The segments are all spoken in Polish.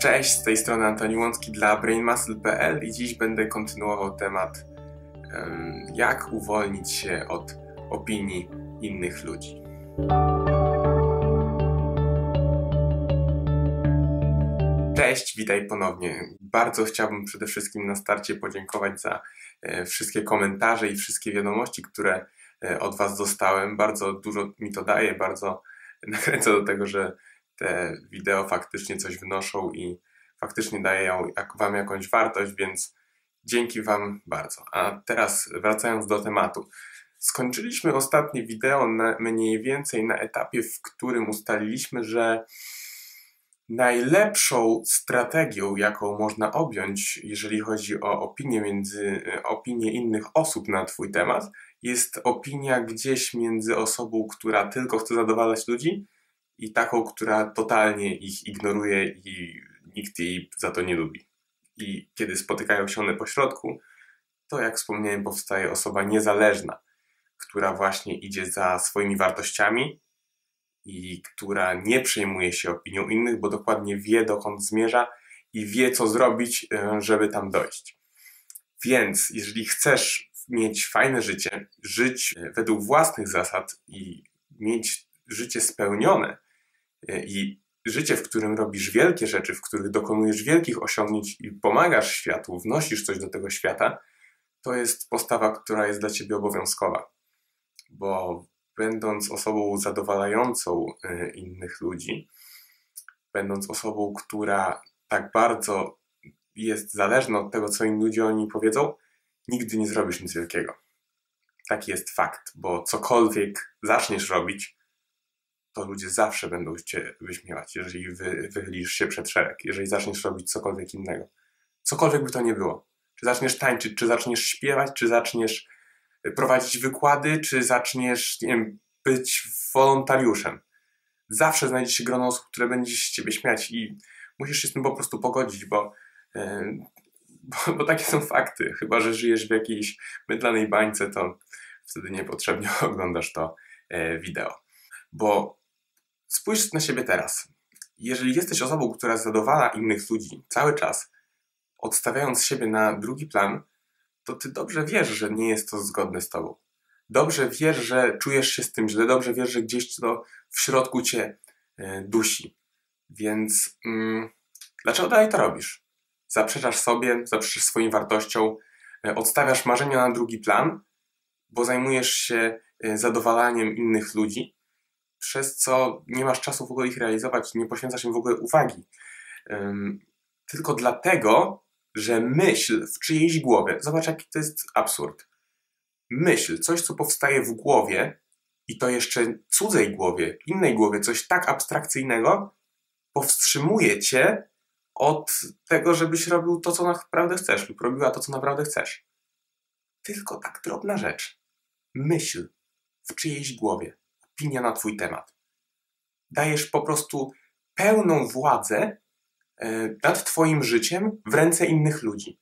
Cześć, z tej strony Antoni Łącki dla BrainMuscle.pl i dziś będę kontynuował temat jak uwolnić się od opinii innych ludzi. Cześć, witaj ponownie. Bardzo chciałbym przede wszystkim na starcie podziękować za e, wszystkie komentarze i wszystkie wiadomości, które e, od Was dostałem. Bardzo dużo mi to daje, bardzo nakręca do tego, że te wideo faktycznie coś wnoszą i faktycznie dają Wam jakąś wartość, więc dzięki Wam bardzo. A teraz wracając do tematu. Skończyliśmy ostatnie wideo na, mniej więcej na etapie, w którym ustaliliśmy, że najlepszą strategią, jaką można objąć, jeżeli chodzi o opinię między opinię innych osób na Twój temat, jest opinia gdzieś między osobą, która tylko chce zadowalać ludzi, i taką, która totalnie ich ignoruje i nikt jej za to nie lubi. I kiedy spotykają się one pośrodku, to jak wspomniałem, powstaje osoba niezależna, która właśnie idzie za swoimi wartościami i która nie przejmuje się opinią innych, bo dokładnie wie, dokąd zmierza i wie, co zrobić, e, żeby tam dojść. Więc jeżeli chcesz mieć fajne życie, żyć e, według własnych zasad i mieć życie spełnione, I życie, w którym robisz wielkie rzeczy, w których dokonujesz wielkich osiągnięć i pomagasz światu, wnosisz coś do tego świata, to jest postawa, która jest dla ciebie obowiązkowa. Bo będąc osobą zadowalającą e, innych ludzi, będąc osobą, która tak bardzo jest zależna od tego, co inni ludzie o niej powiedzą, nigdy nie zrobisz nic wielkiego. Taki jest fakt, bo cokolwiek zaczniesz robić, to ludzie zawsze będą cię wyśmiewać, jeżeli wy, wychylisz się przed szereg, jeżeli zaczniesz robić cokolwiek innego. Cokolwiek by to nie było. Czy zaczniesz tańczyć, czy zaczniesz śpiewać, czy zaczniesz prowadzić wykłady, czy zaczniesz, nie wiem, być wolontariuszem. Zawsze znajdzie się grono osób, które będzie się z ciebie śmiać i musisz się z tym po prostu pogodzić, bo, yy, bo, bo takie są fakty. Chyba, że żyjesz w jakiejś mydlanej bańce, to wtedy niepotrzebnie oglądasz to yy, wideo. Bo Spójrz na siebie teraz. Jeżeli jesteś osobą, która zadowala innych ludzi cały czas, odstawiając siebie na drugi plan, to ty dobrze wiesz, że nie jest to zgodne z tobą. Dobrze wiesz, że czujesz się z tym źle, dobrze wiesz, że gdzieś to w środku cię e, dusi. Więc mm, dlaczego dalej to robisz? Zaprzeczasz sobie, zaprzeczasz swoim wartościom, e, odstawiasz marzenia na drugi plan, bo zajmujesz się e, zadowalaniem innych ludzi, przez co nie masz czasu w ogóle ich realizować, nie poświęcasz im w ogóle uwagi. Um, tylko dlatego, że myśl w czyjejś głowie, zobacz jaki to jest absurd. Myśl, coś co powstaje w głowie i to jeszcze cudzej głowie, innej głowie, coś tak abstrakcyjnego, powstrzymuje cię od tego, żebyś robił to, co naprawdę chcesz, lub robiła to, co naprawdę chcesz. Tylko tak drobna rzecz. Myśl w czyjejś głowie opinia na Twój temat. Dajesz po prostu pełną władzę e, nad Twoim życiem w ręce innych ludzi.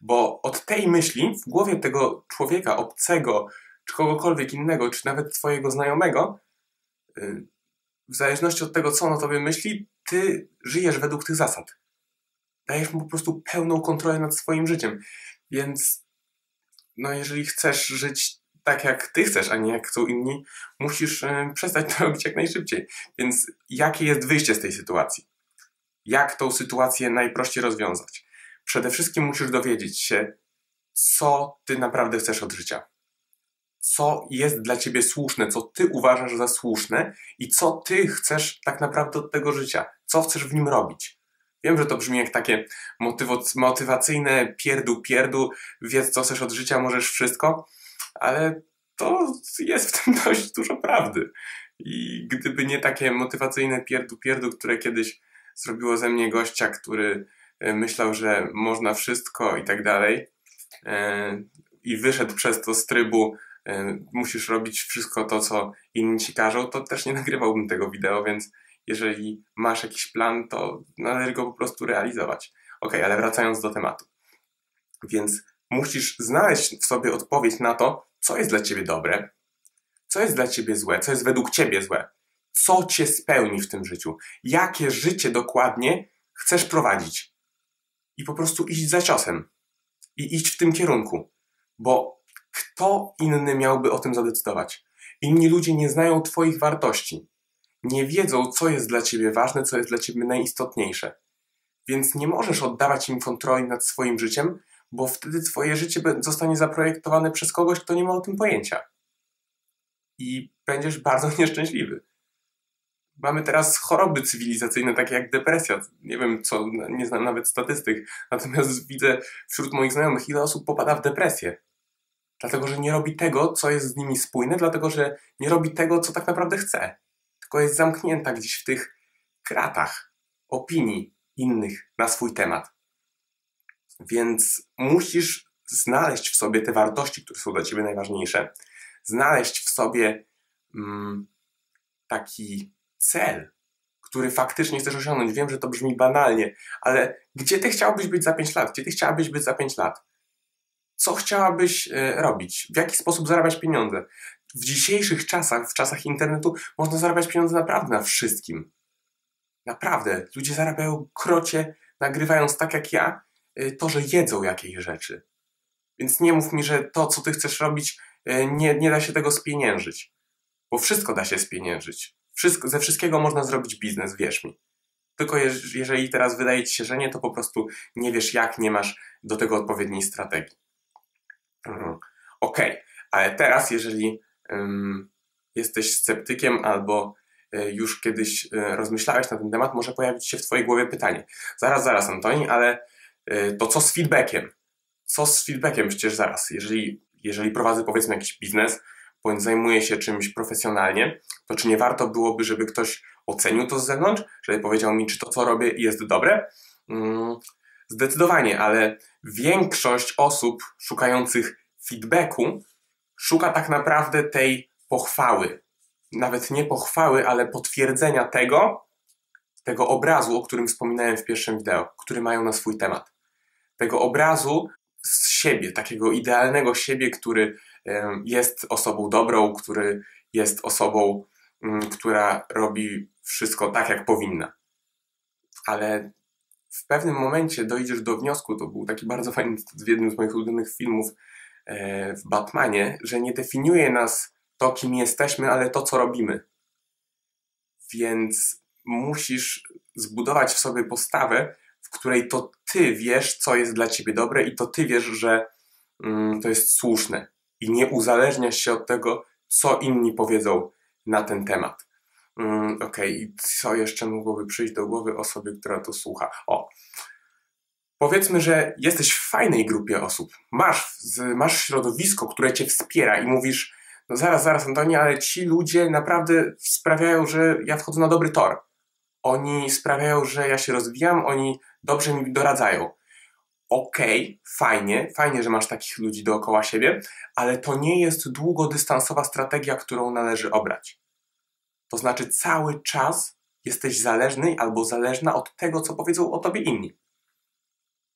Bo od tej myśli w głowie tego człowieka obcego, czy kogokolwiek innego, czy nawet Twojego znajomego, e, w zależności od tego, co on o Tobie myśli, Ty żyjesz według tych zasad. Dajesz mu po prostu pełną kontrolę nad swoim życiem. Więc, no, jeżeli chcesz żyć tak jak ty chcesz, a nie jak chcą inni, musisz e, przestać to robić jak najszybciej. Więc jakie jest wyjście z tej sytuacji? Jak tą sytuację najprościej rozwiązać? Przede wszystkim musisz dowiedzieć się, co ty naprawdę chcesz od życia. Co jest dla ciebie słuszne, co ty uważasz za słuszne i co ty chcesz tak naprawdę od tego życia. Co chcesz w nim robić. Wiem, że to brzmi jak takie motywacyjne pierdu, pierdu, wiedz co chcesz od życia, możesz wszystko, ale to jest w tym dość dużo prawdy. I gdyby nie takie motywacyjne pierdu-pierdu, które kiedyś zrobiło ze mnie gościa, który e, myślał, że można wszystko i tak dalej, e, i wyszedł przez to z trybu, e, musisz robić wszystko to, co inni ci każą, to też nie nagrywałbym tego wideo, więc jeżeli masz jakiś plan, to należy go po prostu realizować. Ok, ale wracając do tematu. Więc musisz znaleźć w sobie odpowiedź na to, co jest dla ciebie dobre, co jest dla ciebie złe, co jest według ciebie złe, co cię spełni w tym życiu, jakie życie dokładnie chcesz prowadzić. I po prostu iść za ciosem. I iść w tym kierunku. Bo kto inny miałby o tym zadecydować? Inni ludzie nie znają Twoich wartości. Nie wiedzą, co jest dla Ciebie ważne, co jest dla Ciebie najistotniejsze. Więc nie możesz oddawać im kontroli nad swoim życiem, bo wtedy Twoje życie zostanie zaprojektowane przez kogoś, kto nie ma o tym pojęcia. I będziesz bardzo nieszczęśliwy. Mamy teraz choroby cywilizacyjne, takie jak depresja. Nie wiem, co, nie znam nawet statystyk, natomiast widzę wśród moich znajomych, ile osób popada w depresję. Dlatego, że nie robi tego, co jest z nimi spójne, dlatego, że nie robi tego, co tak naprawdę chce. Tylko jest zamknięta gdzieś w tych kratach opinii innych na swój temat. Więc musisz znaleźć w sobie te wartości, które są dla ciebie najważniejsze, znaleźć w sobie mm, taki cel, który faktycznie chcesz osiągnąć. Wiem, że to brzmi banalnie, ale gdzie ty chciałbyś być za 5 lat? Gdzie ty chciałabyś być za 5 lat? Co chciałabyś e, robić? W jaki sposób zarabiać pieniądze? W dzisiejszych czasach, w czasach internetu, można zarabiać pieniądze naprawdę na wszystkim. Naprawdę. Ludzie zarabiają krocie, nagrywając tak jak ja, to, że jedzą jakieś rzeczy. Więc nie mów mi, że to, co ty chcesz robić, e, nie, nie da się tego spieniężyć. Bo wszystko da się spieniężyć. Wszystko, ze wszystkiego można zrobić biznes, wierz mi. Tylko jeżeli teraz wydaje ci się, że nie, to po prostu nie wiesz jak, nie masz do tego odpowiedniej strategii. Mhm. Ok, ale teraz, jeżeli jesteś sceptykiem albo y, już kiedyś y, rozmyślałeś na ten temat, może pojawić się w Twojej głowie pytanie. Zaraz, zaraz, Antoni, ale y, to co z feedbackiem? Co z feedbackiem? Przecież zaraz, jeżeli, jeżeli prowadzę powiedzmy jakiś biznes, bądź zajmuję się czymś profesjonalnie, to czy nie warto byłoby, żeby ktoś ocenił to z zewnątrz, żeby powiedział mi, czy to, co robię, jest dobre? Mm, zdecydowanie, ale większość osób szukających feedbacku szuka tak naprawdę tej pochwały. Nawet nie pochwały, ale potwierdzenia tego, tego obrazu, o którym wspominałem w pierwszym wideo, który mają na swój temat. Tego obrazu z siebie, takiego idealnego siebie, który jest osobą dobrą, który jest osobą, mm, która robi wszystko tak, jak powinna. Ale w pewnym momencie dojdziesz do wniosku, to był taki bardzo fajny w jednym z moich ulubionych filmów e, w Batmanie, że nie definiuje nas to, kim jesteśmy, ale to, co robimy. Więc musisz zbudować w sobie postawę, w której to ty wiesz, co jest dla ciebie dobre i to ty wiesz, że mm, to jest słuszne. I nie uzależniasz się od tego, co inni powiedzą na ten temat. Mm, Okej, okay. i co jeszcze mogłoby przyjść do głowy osobie, która to słucha? O, powiedzmy, że jesteś w fajnej grupie osób, masz, masz środowisko, które cię wspiera i mówisz, no zaraz, zaraz Antoni, ale ci ludzie naprawdę sprawiają, że ja wchodzę na dobry tor. Oni sprawiają, że ja się rozwijam, oni dobrze mi doradzają. Okej, okay, fajnie, fajnie, że masz takich ludzi dookoła siebie, ale to nie jest długodystansowa strategia, którą należy obrać. To znaczy cały czas jesteś zależny albo zależna od tego, co powiedzą o tobie inni.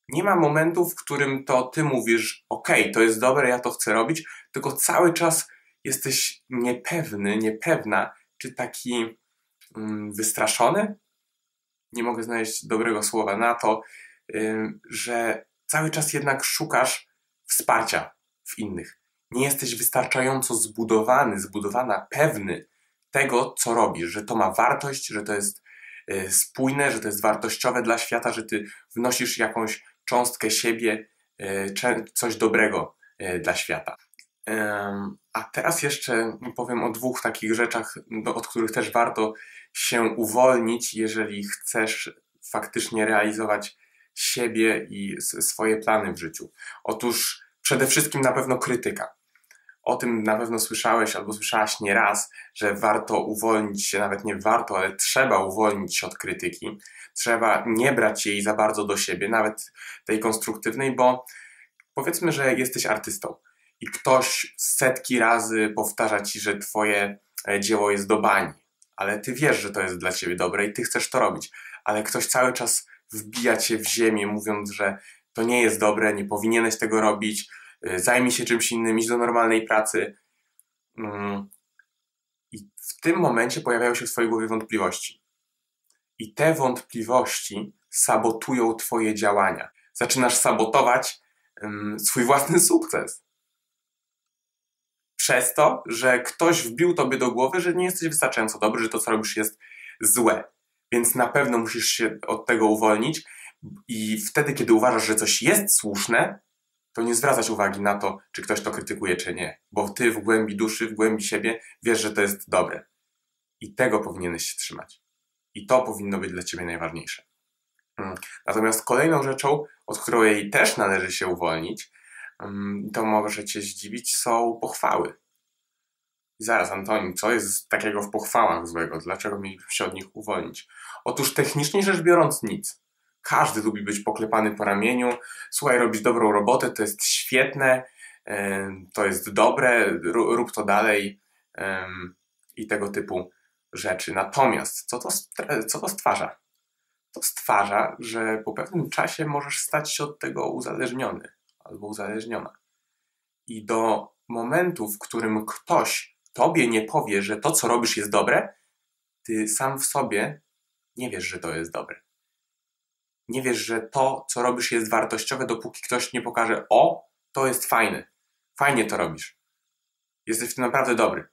Nie ma momentu, w którym to ty mówisz, ok, to jest dobre, ja to chcę robić, tylko cały czas jesteś niepewny, niepewna, czy taki mm, wystraszony? Nie mogę znaleźć dobrego słowa na to, że cały czas jednak szukasz wsparcia w innych. Nie jesteś wystarczająco zbudowany, zbudowana, pewny tego, co robisz, że to ma wartość, że to jest y, spójne, że to jest wartościowe dla świata, że ty wnosisz jakąś cząstkę siebie, y, coś dobrego y, dla świata. A teraz jeszcze powiem o dwóch takich rzeczach, od których też warto się uwolnić, jeżeli chcesz faktycznie realizować siebie i swoje plany w życiu. Otóż przede wszystkim na pewno krytyka. O tym na pewno słyszałeś albo słyszałaś nieraz, że warto uwolnić się, nawet nie warto, ale trzeba uwolnić się od krytyki. Trzeba nie brać jej za bardzo do siebie, nawet tej konstruktywnej, bo powiedzmy, że jesteś artystą i ktoś setki razy powtarza ci, że twoje e, dzieło jest do bani, ale ty wiesz, że to jest dla ciebie dobre i ty chcesz to robić, ale ktoś cały czas wbija cię w ziemię, mówiąc, że to nie jest dobre, nie powinieneś tego robić, y, zajmij się czymś innym, idź do normalnej pracy. Mm. I w tym momencie pojawiają się w swojej głowie wątpliwości. I te wątpliwości sabotują Twoje działania. Zaczynasz sabotować um, swój własny sukces. Przez to, że ktoś wbił Tobie do głowy, że nie jesteś wystarczająco dobry, że to, co robisz, jest złe. Więc na pewno musisz się od tego uwolnić i wtedy, kiedy uważasz, że coś jest słuszne, to nie zwracać uwagi na to, czy ktoś to krytykuje, czy nie. Bo ty w głębi duszy, w głębi siebie wiesz, że to jest dobre. I tego powinieneś się trzymać. I to powinno być dla ciebie najważniejsze. Mm. Natomiast kolejną rzeczą, od której też należy się uwolnić, to może cię zdziwić, są pochwały. Zaraz, Antoni, co jest takiego w pochwałach złego? Dlaczego mielibyśmy się od nich uwolnić? Otóż technicznie rzecz biorąc nic. Każdy lubi być poklepany po ramieniu. Słuchaj, robisz dobrą robotę, to jest świetne, to jest dobre, rób to dalej i tego typu rzeczy. Natomiast co to, co to stwarza? To stwarza, że po pewnym czasie możesz stać się od tego uzależniony albo uzależniona. I do momentu, w którym ktoś tobie nie powie, że to, co robisz, jest dobre, ty sam w sobie nie wiesz, że to jest dobre. Nie wiesz, że to, co robisz, jest wartościowe, dopóki ktoś nie pokaże: O, to jest fajne, fajnie to robisz. Jesteś w tym naprawdę dobry.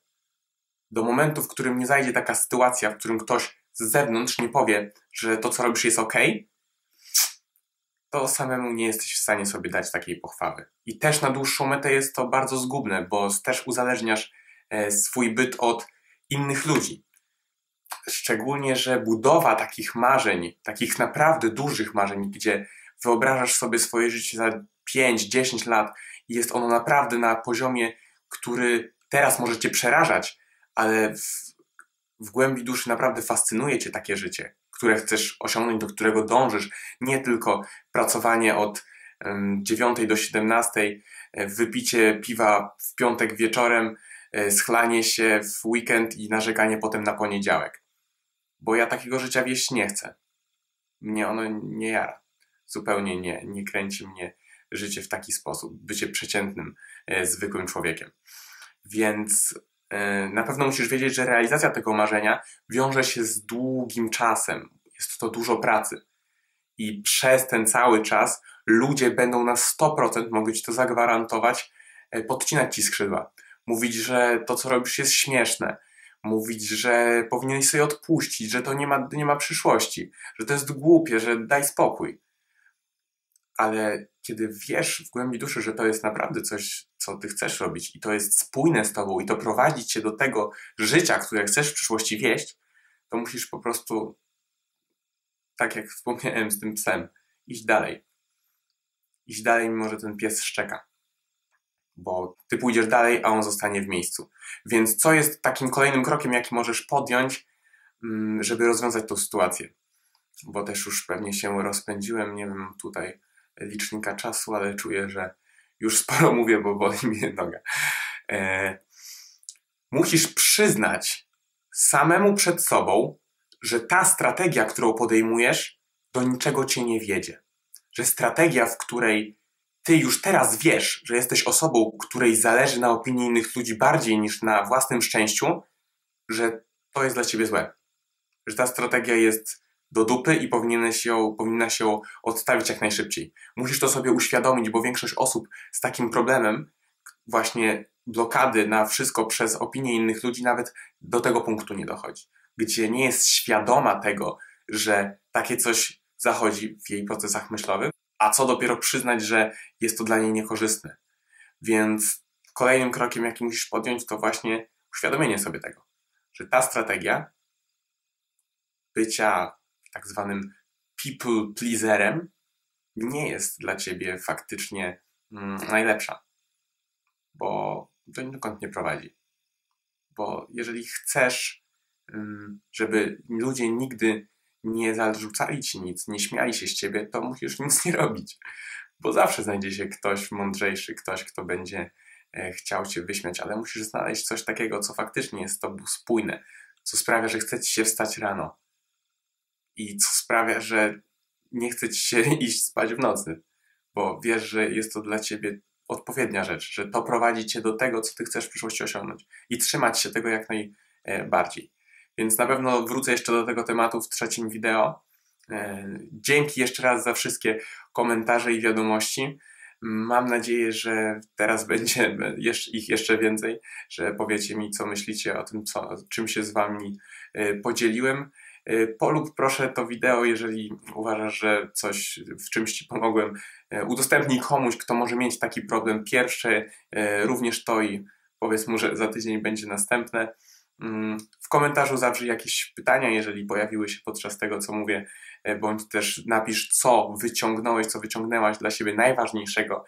Do momentu, w którym nie zajdzie taka sytuacja, w którym ktoś z zewnątrz nie powie, że to, co robisz, jest ok, to samemu nie jesteś w stanie sobie dać takiej pochwały. I też na dłuższą metę jest to bardzo zgubne, bo też uzależniasz e, swój byt od innych ludzi. Szczególnie, że budowa takich marzeń, takich naprawdę dużych marzeń, gdzie wyobrażasz sobie swoje życie za 5-10 lat i jest ono naprawdę na poziomie, który teraz może cię przerażać, ale w, w głębi duszy naprawdę fascynuje cię takie życie, które chcesz osiągnąć, do którego dążysz. Nie tylko pracowanie od 9 do 17, e, wypicie piwa w piątek wieczorem, e, schlanie się w weekend i narzekanie potem na poniedziałek bo ja takiego życia wieść nie chcę. Mnie ono nie jara. Zupełnie nie, nie kręci mnie życie w taki sposób, bycie przeciętnym, e, zwykłym człowiekiem. Więc na pewno musisz wiedzieć, że realizacja tego marzenia wiąże się z długim czasem. Jest to dużo pracy. I przez ten cały czas ludzie będą na 100%, mogę ci to zagwarantować, e, podcinać ci skrzydła. Mówić, że to, co robisz, jest śmieszne, mówić, że powinieneś sobie odpuścić, że to nie ma, nie ma przyszłości, że to jest głupie, że daj spokój. Ale kiedy wiesz w głębi duszy, że to jest naprawdę coś, co ty chcesz robić i to jest spójne z tobą i to prowadzi cię do tego życia, które chcesz w przyszłości wieść, to musisz po prostu, tak jak wspomniałem z tym psem, iść dalej. Iść dalej, mimo że ten pies szczeka bo ty pójdziesz dalej, a on zostanie w miejscu. Więc co jest takim kolejnym krokiem, jaki możesz podjąć, mm, żeby rozwiązać tą sytuację? Bo też już pewnie się rozpędziłem, nie wiem tutaj licznika czasu, ale czuję, że już sporo mówię, bo boli mnie noga. E, musisz przyznać samemu przed sobą, że ta strategia, którą podejmujesz, do niczego cię nie wiedzie. Że strategia, w której ty już teraz wiesz, że jesteś osobą, której zależy na opinii innych ludzi bardziej niż na własnym szczęściu, że to jest dla ciebie złe. Że ta strategia jest do dupy i powinieneś ją, powinna się ją odstawić jak najszybciej. Musisz to sobie uświadomić, bo większość osób z takim problemem, właśnie blokady na wszystko przez opinię innych ludzi, nawet do tego punktu nie dochodzi. Gdzie nie jest świadoma tego, że takie coś zachodzi w jej procesach myślowych, a co dopiero przyznać, że jest to dla niej niekorzystne. Więc kolejnym krokiem, jaki musisz podjąć, to właśnie uświadomienie sobie tego, że ta strategia bycia tak zwanym people pleaserem nie jest dla ciebie faktycznie mm, najlepsza, bo to nikąd nie prowadzi. Bo jeżeli chcesz, mm, żeby ludzie nigdy nie zarzucali ci nic, nie śmiali się z ciebie, to musisz nic nie robić. Bo zawsze znajdzie się ktoś mądrzejszy, ktoś, kto będzie e, chciał cię wyśmiać, ale musisz znaleźć coś takiego, co faktycznie jest tobą spójne, co sprawia, że chce ci się wstać rano i co sprawia, że nie chce ci się iść spać w nocy, bo wiesz, że jest to dla ciebie odpowiednia rzecz, że to prowadzi cię do tego, co ty chcesz w przyszłości osiągnąć i trzymać się tego jak najbardziej. Więc na pewno wrócę jeszcze do tego tematu w trzecim wideo, Dzięki jeszcze raz za wszystkie komentarze i wiadomości. Mam nadzieję, że teraz będzie ich jeszcze więcej, że powiecie mi, co myślicie o tym, co, czym się z Wami podzieliłem. Polub proszę to wideo, jeżeli uważasz, że coś w czymś Ci pomogłem. Udostępnij komuś, kto może mieć taki problem. Pierwsze również to i powiedz mu, że za tydzień będzie następne. Mm, w komentarzu zawrzyj jakieś pytania, jeżeli pojawiły się podczas tego, co mówię, bądź też napisz, co wyciągnąłeś, co wyciągnęłaś dla siebie najważniejszego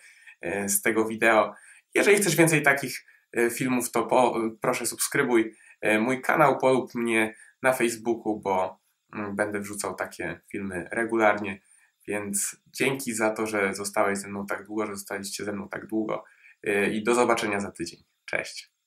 z tego wideo. Jeżeli chcesz więcej takich filmów, to po, proszę subskrybuj mój kanał, polub mnie na Facebooku, bo mm, będę wrzucał takie filmy regularnie. Więc dzięki za to, że zostałeś ze mną tak długo, że zostaliście ze mną tak długo i do zobaczenia za tydzień. Cześć.